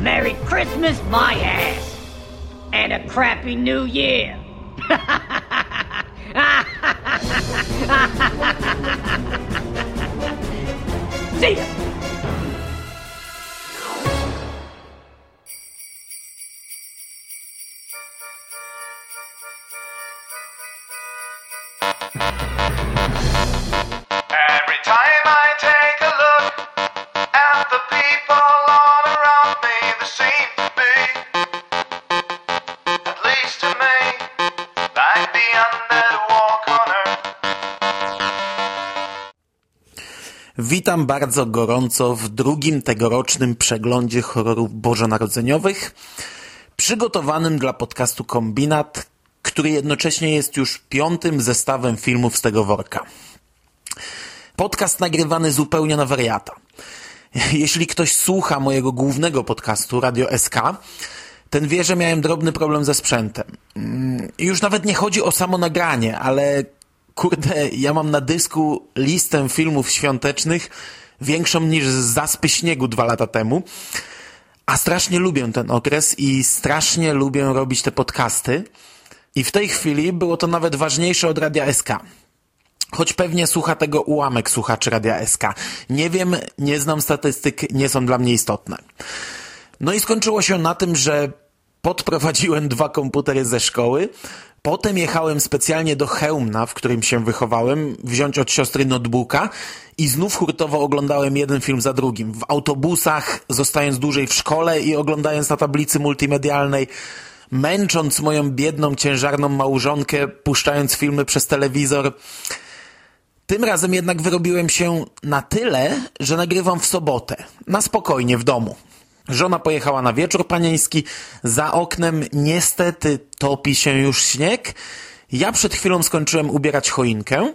Merry Christmas, my ass! And a crappy New Year! See ya! Witam bardzo gorąco w drugim tegorocznym przeglądzie horrorów bożonarodzeniowych, przygotowanym dla podcastu Kombinat, który jednocześnie jest już piątym zestawem filmów z tego worka. Podcast nagrywany zupełnie na wariata. Jeśli ktoś słucha mojego głównego podcastu, Radio SK, ten wie, że miałem drobny problem ze sprzętem. Mm, Już nawet nie chodzi o samo nagranie, ale kurde, ja mam na dysku listę filmów świątecznych większą niż z zaspy śniegu dwa lata temu. A strasznie lubię ten okres i strasznie lubię robić te podcasty. I w tej chwili było to nawet ważniejsze od Radia SK. Choć pewnie słucha tego ułamek słuchaczy Radia SK. Nie wiem, nie znam statystyk, nie są dla mnie istotne. No i skończyło się na tym, że podprowadziłem dwa komputery ze szkoły, potem jechałem specjalnie do Chełmna, w którym się wychowałem, wziąć od siostry notebooka i znów hurtowo oglądałem jeden film za drugim. W autobusach, zostając dłużej w szkole i oglądając na tablicy multimedialnej, męcząc moją biedną, ciężarną małżonkę, puszczając filmy przez telewizor. Tym razem jednak wyrobiłem się na tyle, że nagrywam w sobotę, na spokojnie w domu. Żona pojechała na wieczór panieński, za oknem niestety topi się już śnieg. Ja przed chwilą skończyłem ubierać choinkę.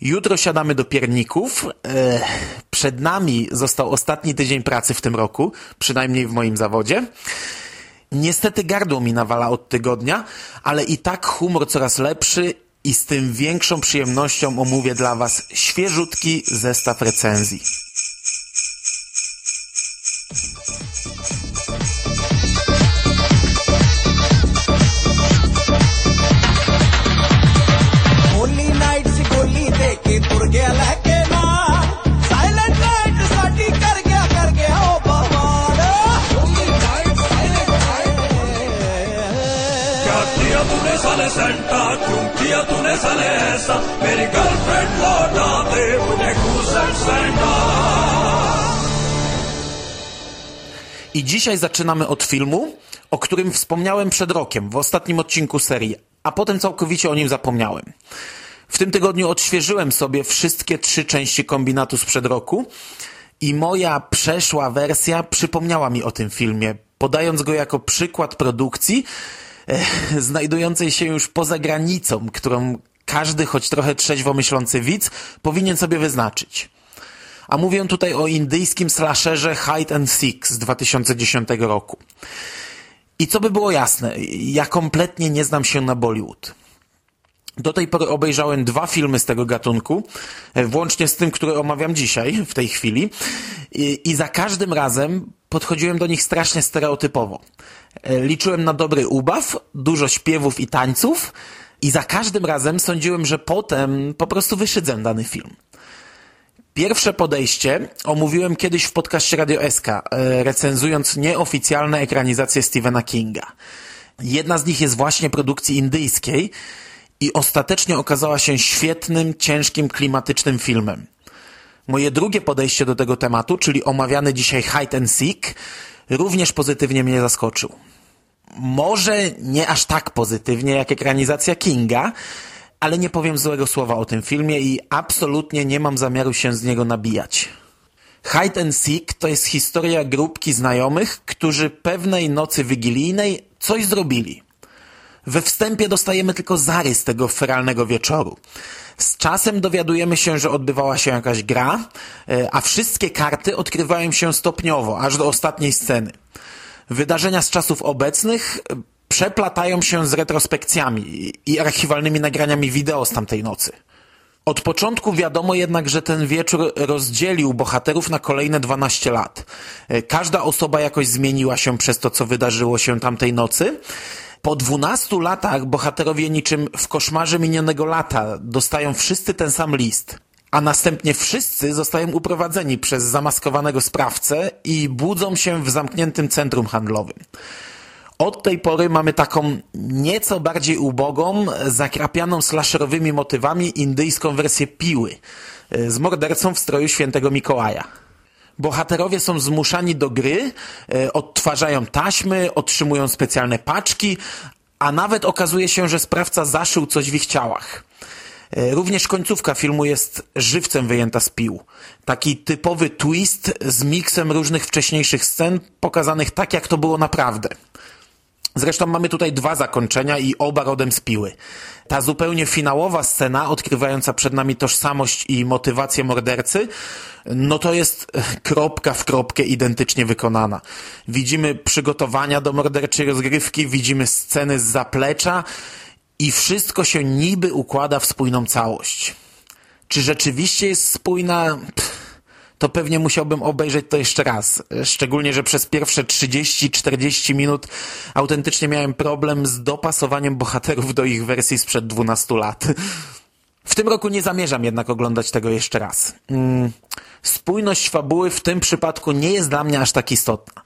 Jutro siadamy do pierników. Ech, przed nami został ostatni tydzień pracy w tym roku, przynajmniej w moim zawodzie. Niestety gardło mi nawala od tygodnia, ale i tak humor coraz lepszy i z tym większą przyjemnością omówię dla Was świeżutki zestaw recenzji. साले सेंटा क्यों किया तूने साले ऐसा मेरी गर्लफ्रेंड लौटा दे मुझे घूस सेंटा I dzisiaj zaczynamy od filmu, o którym wspomniałem przed rokiem, w ostatnim odcinku serii, a potem całkowicie o nim zapomniałem. W tym tygodniu odświeżyłem sobie wszystkie trzy części kombinatu sprzed roku i moja przeszła wersja przypomniała mi o tym filmie, podając go jako przykład produkcji e, znajdującej się już poza granicą, którą każdy, choć trochę trzeźwo myślący widz powinien sobie wyznaczyć. A mówię tutaj o indyjskim slasherze Hide and Seek z 2010 roku. I co by było jasne, ja kompletnie nie znam się na Bollywood. Do tej pory obejrzałem dwa filmy z tego gatunku, e, włącznie z tym, który omawiam dzisiaj, w tej chwili. I, I za każdym razem podchodziłem do nich strasznie stereotypowo. E, Liczyłem na dobry ubaw, dużo śpiewów i tańców i za każdym razem sądziłem, że potem po prostu wyszydzę dany film. Pierwsze podejście omówiłem kiedyś w podcaście Radio SK, e, recenzując nieoficjalne ekranizacje Stephena Kinga. Jedna z nich jest właśnie produkcji indyjskiej i ostatecznie okazała się świetnym, ciężkim, klimatycznym filmem. Moje drugie podejście do tego tematu, czyli omawiany dzisiaj Hide and Seek, również pozytywnie mnie zaskoczył. Może nie aż tak pozytywnie jak ekranizacja Kinga, ale nie powiem złego słowa o tym filmie i absolutnie nie mam zamiaru się z niego nabijać. Hide and Seek to jest historia grupki znajomych, którzy pewnej nocy wigilijnej coś zrobili. We wstępie dostajemy tylko zarys tego feralnego wieczoru. Z czasem dowiadujemy się, że odbywała się jakaś gra, e, a wszystkie karty odkrywają się stopniowo, aż do ostatniej sceny. Wydarzenia z czasów obecnych przeplatają się z retrospekcjami i archiwalnymi nagraniami wideo z tamtej nocy. Od początku wiadomo jednak, że ten wieczór rozdzielił bohaterów na kolejne 12 lat. E, Każda osoba jakoś zmieniła się przez to, co wydarzyło się tamtej nocy. Po 12 latach bohaterowie niczym w koszmarze minionego lata dostają wszyscy ten sam list. A następnie wszyscy zostają uprowadzeni przez zamaskowanego sprawcę i budzą się w zamkniętym centrum handlowym. Od tej pory mamy taką nieco bardziej ubogą, zakrapianą slasherowymi motywami indyjską wersję piły e, z mordercą w stroju świętego Mikołaja. Bohaterowie są zmuszani do gry, e, odtwarzają taśmy, otrzymują specjalne paczki, a nawet okazuje się, że sprawca zaszył coś w ich ciałach. E, Również końcówka filmu jest żywcem wyjęta z pił. Taki typowy twist z miksem różnych wcześniejszych scen, pokazanych tak, jak to było naprawdę. Zresztą mamy tutaj dwa zakończenia i oba rodem z piły. Ta zupełnie finałowa scena, odkrywająca przed nami tożsamość i motywację mordercy, no to jest eh, kropka w kropkę identycznie wykonana. Widzimy przygotowania do morderczej rozgrywki, widzimy sceny z zaplecza i wszystko się niby układa w spójną całość. Czy rzeczywiście jest spójna? Pff to pewnie musiałbym obejrzeć to jeszcze raz. Szczególnie, że przez pierwsze 30-40 minut autentycznie miałem problem z dopasowaniem bohaterów do ich wersji sprzed 12 lat. W tym roku nie zamierzam jednak oglądać tego jeszcze raz. Mm, Spójność fabuły w tym przypadku nie jest dla mnie aż tak istotna.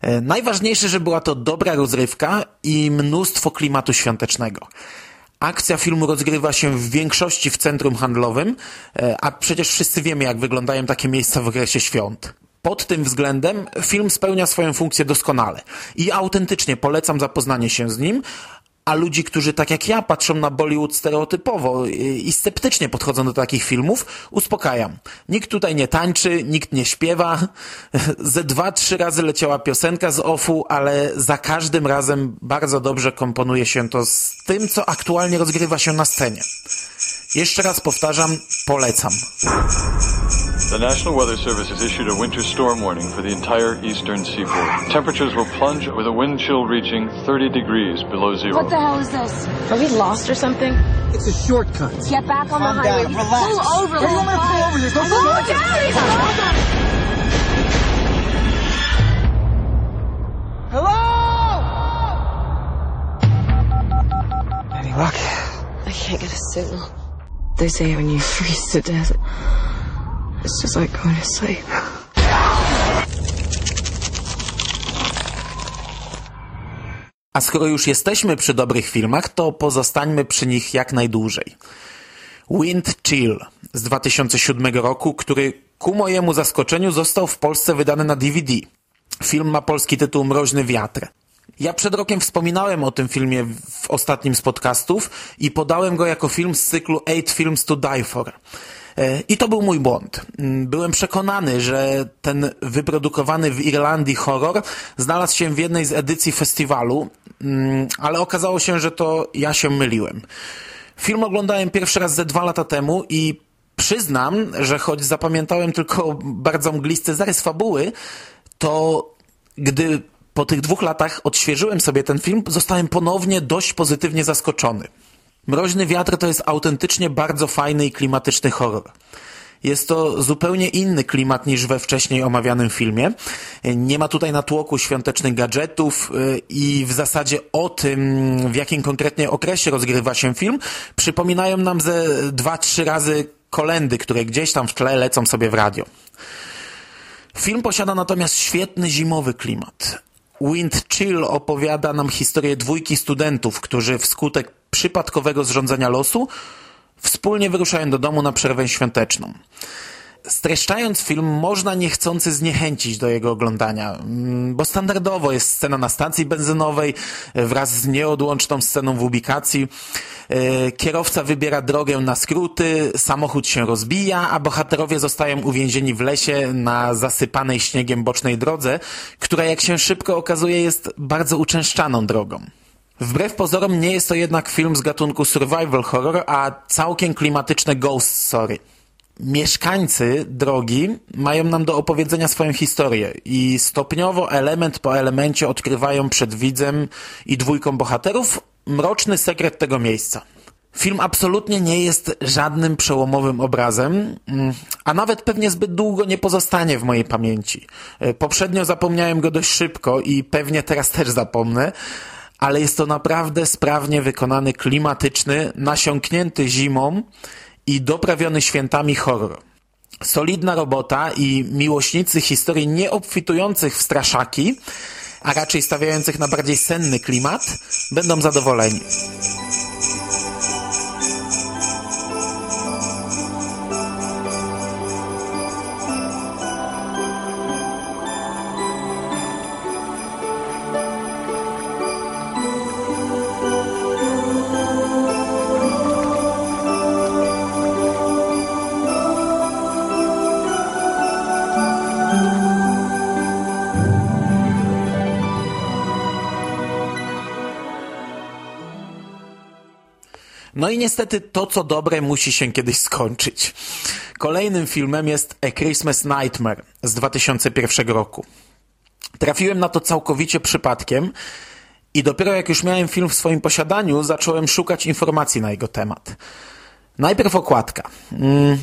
E, Najważniejsze, że była to dobra rozrywka i mnóstwo klimatu świątecznego. Akcja filmu rozgrywa się w większości w centrum handlowym, e, a przecież wszyscy wiemy, jak wyglądają takie miejsca w okresie świąt. Pod tym względem film spełnia swoją funkcję doskonale i autentycznie polecam zapoznanie się z nim, a ludzi, którzy tak jak ja patrzą na Bollywood stereotypowo i sceptycznie podchodzą do takich filmów, uspokajam. Nikt tutaj nie tańczy, nikt nie śpiewa. Ze dwa, trzy razy leciała piosenka z OFU, ale za każdym razem bardzo dobrze komponuje się to z tym, co aktualnie rozgrywa się na scenie. Jeszcze raz powtarzam, polecam. The National Weather Service has issued a winter storm warning for the entire eastern seaboard. Temperatures will plunge with a wind chill reaching 30 degrees below zero. What the hell is this? Are we lost or something? It's a shortcut. Get back on Calm the highway. down, relax. Pull over, Hey, you little want me to pull fuck. over? There's no Pull shortcut. down, he's on. Hello? Any luck? I can't get a signal. They say when you freeze to death, it's just like going to sleep. A skoro już jesteśmy przy dobrych filmach, to pozostańmy przy nich jak najdłużej. Wind Chill z 2007 roku, który ku mojemu zaskoczeniu został w Polsce wydany na DVD. Film ma polski tytuł Mroźny wiatr. Ja przed rokiem wspominałem o tym filmie w ostatnim z podcastów i podałem go jako film z cyklu Eight Films to Die For. E, I to był mój błąd. Mm, Byłem przekonany, że ten wyprodukowany w Irlandii horror znalazł się w jednej z edycji festiwalu, mm, ale okazało się, że to ja się myliłem. Film oglądałem pierwszy raz ze dwa lata temu i przyznam, że choć zapamiętałem tylko bardzo mglisty zarys fabuły, to gdy po tych dwóch latach odświeżyłem sobie ten film, zostałem ponownie dość pozytywnie zaskoczony. Mroźny wiatr to jest autentycznie bardzo fajny i klimatyczny horror. Jest to zupełnie inny klimat niż we wcześniej omawianym filmie. Nie ma tutaj natłoku świątecznych gadżetów yy, i w zasadzie o tym, w jakim konkretnie okresie rozgrywa się film, przypominają nam ze dwa, trzy razy kolendy, które gdzieś tam w tle lecą sobie w radio. Film posiada natomiast świetny zimowy klimat. Wind Chill opowiada nam historię dwójki studentów, którzy wskutek przypadkowego zrządzenia losu wspólnie wyruszają do domu na przerwę świąteczną. Streszczając film, można niechcący zniechęcić do jego oglądania, mm, bo standardowo jest scena na stacji benzynowej wraz z nieodłączną sceną w ubikacji. E, Kierowca wybiera drogę na skróty, samochód się rozbija, a bohaterowie zostają uwięzieni w lesie na zasypanej śniegiem bocznej drodze, która jak się szybko okazuje jest bardzo uczęszczaną drogą. Wbrew pozorom nie jest to jednak film z gatunku survival horror, a całkiem klimatyczne ghost story. Mieszkańcy drogi mają nam do opowiedzenia swoją historię i stopniowo, element po elemencie odkrywają przed widzem i dwójką bohaterów mroczny sekret tego miejsca. Film absolutnie nie jest żadnym przełomowym obrazem, mm, a nawet pewnie zbyt długo nie pozostanie w mojej pamięci. E, Poprzednio zapomniałem go dość szybko i pewnie teraz też zapomnę, ale jest to naprawdę sprawnie wykonany, klimatyczny, nasiąknięty zimą i doprawiony świętami horror. Solidna robota i miłośnicy historii nieobfitujących w straszaki, a raczej stawiających na bardziej senny klimat, będą zadowoleni. No i niestety to, co dobre, musi się kiedyś skończyć. Kolejnym filmem jest A Christmas Nightmare z 2001 roku. Trafiłem na to całkowicie przypadkiem i dopiero jak już miałem film w swoim posiadaniu, zacząłem szukać informacji na jego temat. Najpierw okładka. Mm,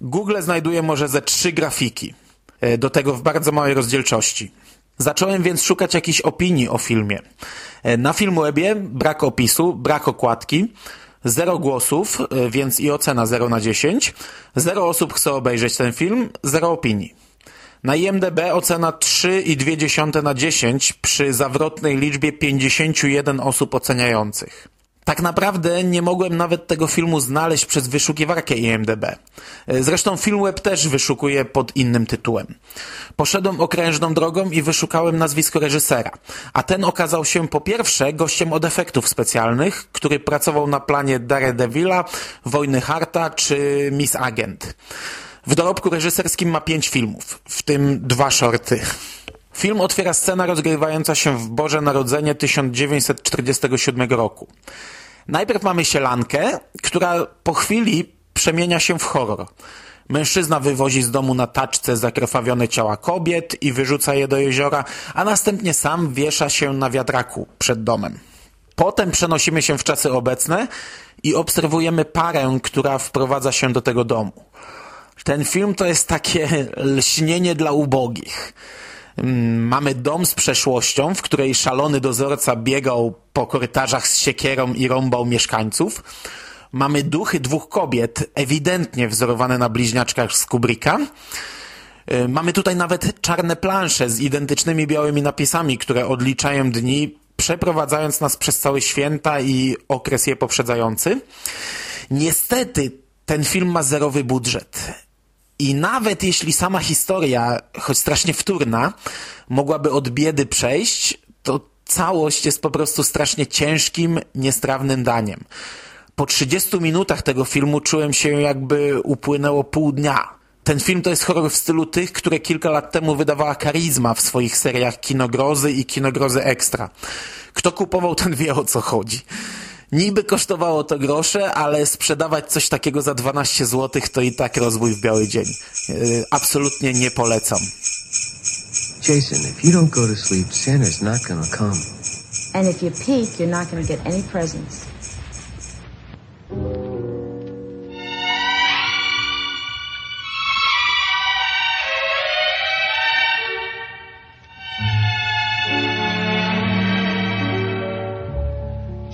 Google znajduje może ze trzy grafiki, e, do tego w bardzo małej rozdzielczości. Zacząłem więc szukać jakichś opinii o filmie. E, Na Filmwebie brak opisu, brak okładki, zero głosów, e, więc i ocena 0 na 10. Zero osób chce obejrzeć ten film, zero opinii. Na IMDb ocena 3,2 na 10 przy zawrotnej liczbie 51 osób oceniających. Tak naprawdę nie mogłem nawet tego filmu znaleźć przez wyszukiwarkę IMDb. Zresztą Filmweb też wyszukuje pod innym tytułem. Poszedłem okrężną drogą i wyszukałem nazwisko reżysera. A ten okazał się po pierwsze gościem od efektów specjalnych, który pracował na planie Daredevila, Wojny Harta czy Miss Agent. W dorobku reżyserskim ma pięć filmów, w tym dwa shorty. Film otwiera scena rozgrywająca się w Boże Narodzenie 1947 roku. Najpierw mamy sielankę, która po chwili przemienia się w horror. Mężczyzna wywozi z domu na taczce zakrwawione ciała kobiet i wyrzuca je do jeziora, a następnie sam wiesza się na wiatraku przed domem. Potem przenosimy się w czasy obecne i obserwujemy parę, która wprowadza się do tego domu. Ten film to jest takie lśnienie dla ubogich. Mm, Mamy dom z przeszłością, w której szalony dozorca biegał po korytarzach z siekierą i rąbał mieszkańców. Mamy duchy dwóch kobiet, ewidentnie wzorowane na bliźniaczkach z Kubricka. Y, Mamy tutaj nawet czarne plansze z identycznymi białymi napisami, które odliczają dni, przeprowadzając nas przez całe święta i okres je poprzedzający. Niestety ten film ma zerowy budżet. I nawet jeśli sama historia, choć strasznie wtórna, mogłaby od biedy przejść, to całość jest po prostu strasznie ciężkim, niestrawnym daniem. Po 30 minutach tego filmu czułem się jakby upłynęło pół dnia. Ten film to jest horror w stylu tych, które kilka lat temu wydawała Karizma w swoich seriach Kinogrozy i Kinogrozy Extra. Kto kupował, ten wie o co chodzi. Niby kosztowało to grosze, ale sprzedawać coś takiego za 12 zł to i tak rozwój w biały dzień. Yy, Absolutnie nie polecam. Jason, if you don't go to sleep, Santa's not gonna come. And if you peek, you're not to get any presents.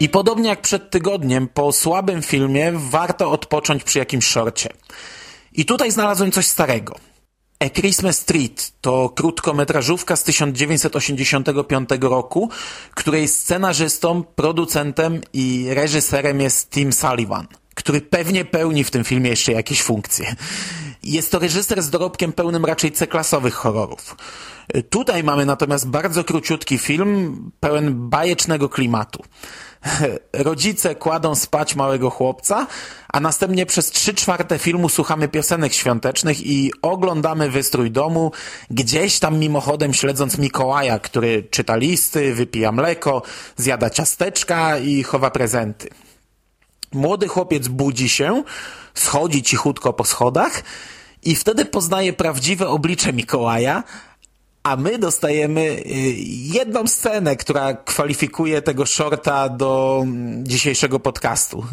I podobnie jak przed tygodniem, po słabym filmie warto odpocząć przy jakimś szorcie. I tutaj znalazłem coś starego. A Christmas Street to krótkometrażówka z 1985 roku, której scenarzystą, producentem i reżyserem jest Tim Sullivan, który pewnie pełni w tym filmie jeszcze jakieś funkcje. Jest to reżyser z dorobkiem pełnym raczej C-klasowych horrorów. Tutaj mamy natomiast bardzo króciutki film, pełen bajecznego klimatu. Rodzice kładą spać małego chłopca, a następnie przez trzy czwarte filmu słuchamy piosenek świątecznych i oglądamy wystrój domu, gdzieś tam mimochodem śledząc Mikołaja, który czyta listy, wypija mleko, zjada ciasteczka i chowa prezenty. Młody chłopiec budzi się, schodzi cichutko po schodach i wtedy poznaje prawdziwe oblicze Mikołaja, a my dostajemy y, jedną scenę, która kwalifikuje tego shorta do mm, dzisiejszego podcastu.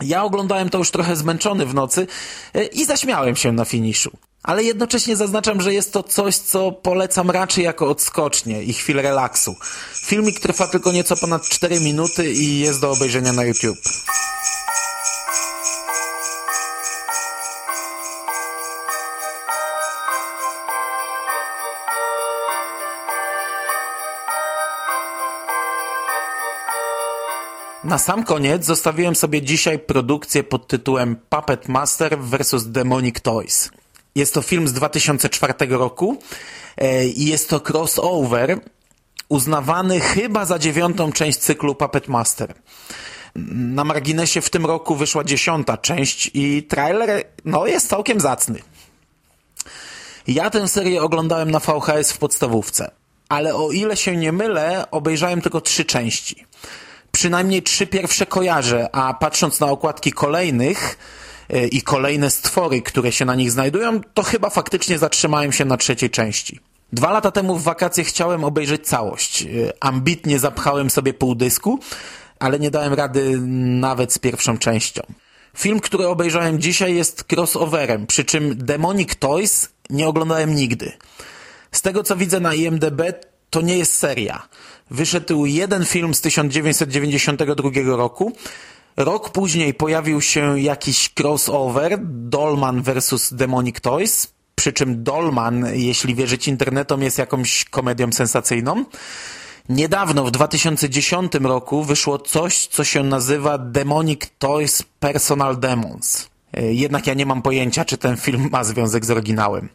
Ja oglądałem to już trochę zmęczony w nocy y, i zaśmiałem się na finiszu. Ale jednocześnie zaznaczam, że jest to coś, co polecam raczej jako odskocznie i chwilę relaksu. Filmik trwa tylko nieco ponad 4 minuty i jest do obejrzenia na YouTube. Na sam koniec zostawiłem sobie dzisiaj produkcję pod tytułem Puppet Master vs. Demonic Toys. Jest to film z 2004 roku e, i jest to crossover uznawany chyba za dziewiątą część cyklu Puppet Master. Na marginesie w tym roku wyszła dziesiąta część i trailer no, jest całkiem zacny. Ja tę serię oglądałem na VHS w podstawówce, ale o ile się nie mylę, obejrzałem tylko trzy części przynajmniej trzy pierwsze kojarzę, a patrząc na okładki kolejnych e, i kolejne stwory, które się na nich znajdują, to chyba faktycznie zatrzymałem się na trzeciej części. Dwa lata temu w wakacje chciałem obejrzeć całość. E, ambitnie zapchałem sobie pół dysku, ale nie dałem rady nawet z pierwszą częścią. Film, który obejrzałem dzisiaj jest crossoverem, przy czym Demonic Toys nie oglądałem nigdy. Z tego co widzę na IMDb, to nie jest seria. Wyszedł jeden film z 1992 roku. Rok później pojawił się jakiś crossover Dolman vs. Demonic Toys, przy czym Dolman, jeśli wierzyć internetom, jest jakąś komedią sensacyjną. Niedawno, w 2010 roku, wyszło coś, co się nazywa Demonic Toys Personal Demons. Jednak ja nie mam pojęcia, czy ten film ma związek z oryginałem.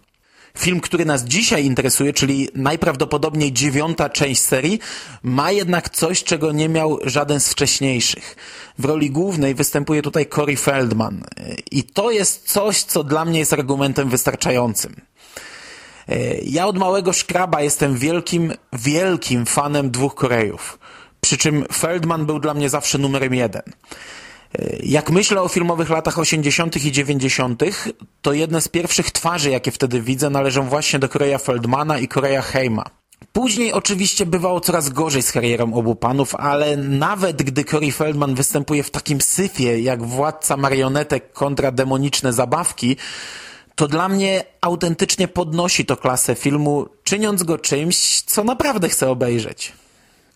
Film, który nas dzisiaj interesuje, czyli najprawdopodobniej dziewiąta część serii, ma jednak coś, czego nie miał żaden z wcześniejszych. W roli głównej występuje tutaj Corey Feldman. I to jest coś, co dla mnie jest argumentem wystarczającym. Ja od małego szkraba jestem wielkim, wielkim fanem dwóch Korejów. Przy czym Feldman był dla mnie zawsze numerem jeden. Jak myślę o filmowych latach 80. i 90., to jedne z pierwszych twarzy, jakie wtedy widzę, należą właśnie do Korea Feldmana i Korea Heima. Później oczywiście bywało coraz gorzej z karierą obu panów, ale nawet gdy Corey Feldman występuje w takim syfie jak Władca Marionetek kontra demoniczne zabawki, to dla mnie autentycznie podnosi to klasę filmu, czyniąc go czymś, co naprawdę chcę obejrzeć.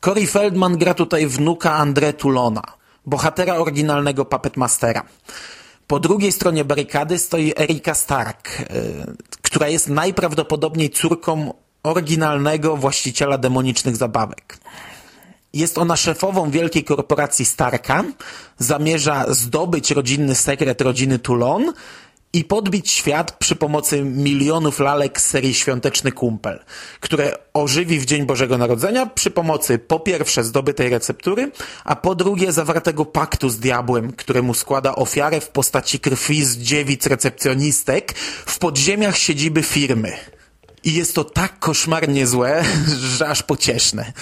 Corey Feldman gra tutaj wnuka André Toulona bohatera oryginalnego Puppet Mastera. Po drugiej stronie barykady stoi Erika Stark, y, która jest najprawdopodobniej córką oryginalnego właściciela demonicznych zabawek. Jest ona szefową wielkiej korporacji Starka, zamierza zdobyć rodzinny sekret rodziny Toulon i podbić świat przy pomocy milionów lalek z serii Świąteczny Kumpel, które ożywi w Dzień Bożego Narodzenia przy pomocy po pierwsze zdobytej receptury, a po drugie zawartego paktu z diabłem, któremu składa ofiarę w postaci krwi z dziewic recepcjonistek w podziemiach siedziby firmy. I jest to tak koszmarnie złe, że aż pocieszne.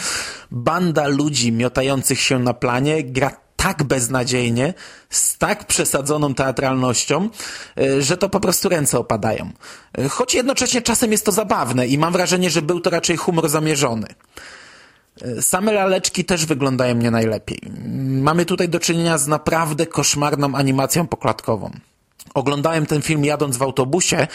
Banda ludzi miotających się na planie gra tak beznadziejnie, z tak przesadzoną teatralnością, e, że to po prostu ręce opadają. E, choć jednocześnie czasem jest to zabawne i mam wrażenie, że był to raczej humor zamierzony. E, same laleczki też wyglądają nie najlepiej. Mamy tutaj do czynienia z naprawdę koszmarną animacją poklatkową. Oglądałem ten film jadąc w autobusie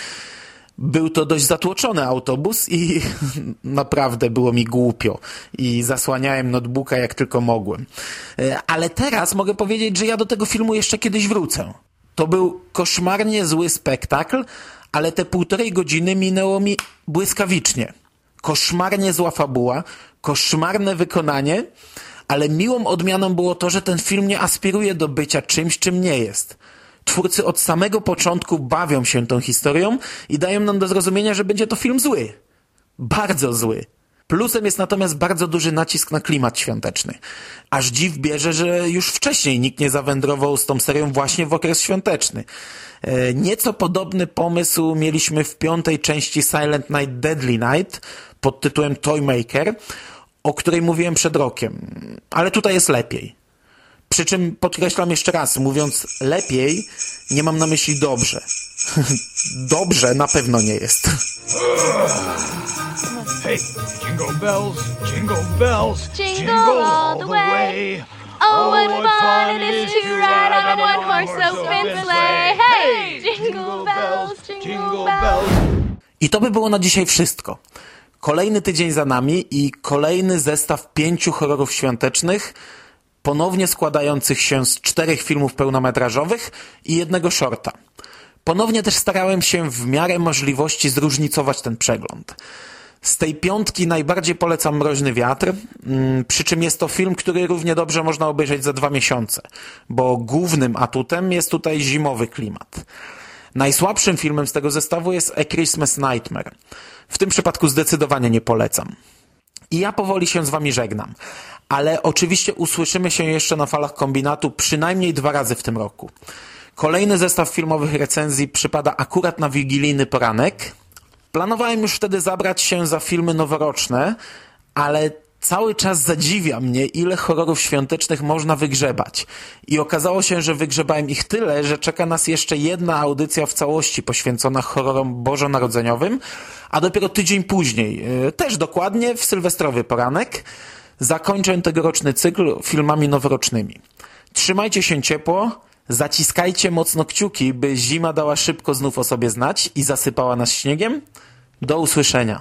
był to dość zatłoczony autobus i naprawdę było mi głupio i zasłaniałem notebooka jak tylko mogłem. E, ale teraz mogę powiedzieć, że ja do tego filmu jeszcze kiedyś wrócę. To był koszmarnie zły spektakl, ale te półtorej godziny minęło mi błyskawicznie. Koszmarnie zła fabuła, koszmarne wykonanie, ale miłą odmianą było to, że ten film nie aspiruje do bycia czymś, czym nie jest. Twórcy od samego początku bawią się tą historią i dają nam do zrozumienia, że będzie to film zły. Bardzo zły. Plusem jest natomiast bardzo duży nacisk na klimat świąteczny. Aż dziw bierze, że już wcześniej nikt nie zawędrował z tą serią właśnie w okres świąteczny. E, Nieco podobny pomysł mieliśmy w piątej części Silent Night Deadly Night pod tytułem Toymaker, o której mówiłem przed rokiem. Ale tutaj jest lepiej. Przy czym podkreślam jeszcze raz, mówiąc lepiej, nie mam na myśli dobrze. dobrze na pewno nie jest. Hey, jingle bells, jingle bells, Jingle all the way. Oh, what fun it is to ride on a one-horse open sleigh. Hey, jingle bells, jingle bells. I to by było na dzisiaj wszystko. Kolejny tydzień za nami i kolejny zestaw pięciu horrorów świątecznych, ponownie składających się z czterech filmów pełnometrażowych i jednego shorta. Ponownie też starałem się w miarę możliwości zróżnicować ten przegląd. Z tej piątki najbardziej polecam Mroźny Wiatr, mm, przy czym jest to film, który równie dobrze można obejrzeć za dwa miesiące, bo głównym atutem jest tutaj zimowy klimat. Najsłabszym filmem z tego zestawu jest A Christmas Nightmare. W tym przypadku zdecydowanie nie polecam. I ja powoli się z wami żegnam. Ale oczywiście usłyszymy się jeszcze na falach kombinatu przynajmniej dwa razy w tym roku. Kolejny zestaw filmowych recenzji przypada akurat na wigilijny poranek. Planowałem już wtedy zabrać się za filmy noworoczne, ale cały czas zadziwia mnie, ile horrorów świątecznych można wygrzebać. I okazało się, że wygrzebałem ich tyle, że czeka nas jeszcze jedna audycja w całości poświęcona horrorom bożonarodzeniowym, a dopiero tydzień później, yy, też dokładnie w sylwestrowy poranek, zakończę tegoroczny cykl filmami noworocznymi. Trzymajcie się ciepło, zaciskajcie mocno kciuki, by zima dała szybko znów o sobie znać i zasypała nas śniegiem. Do usłyszenia.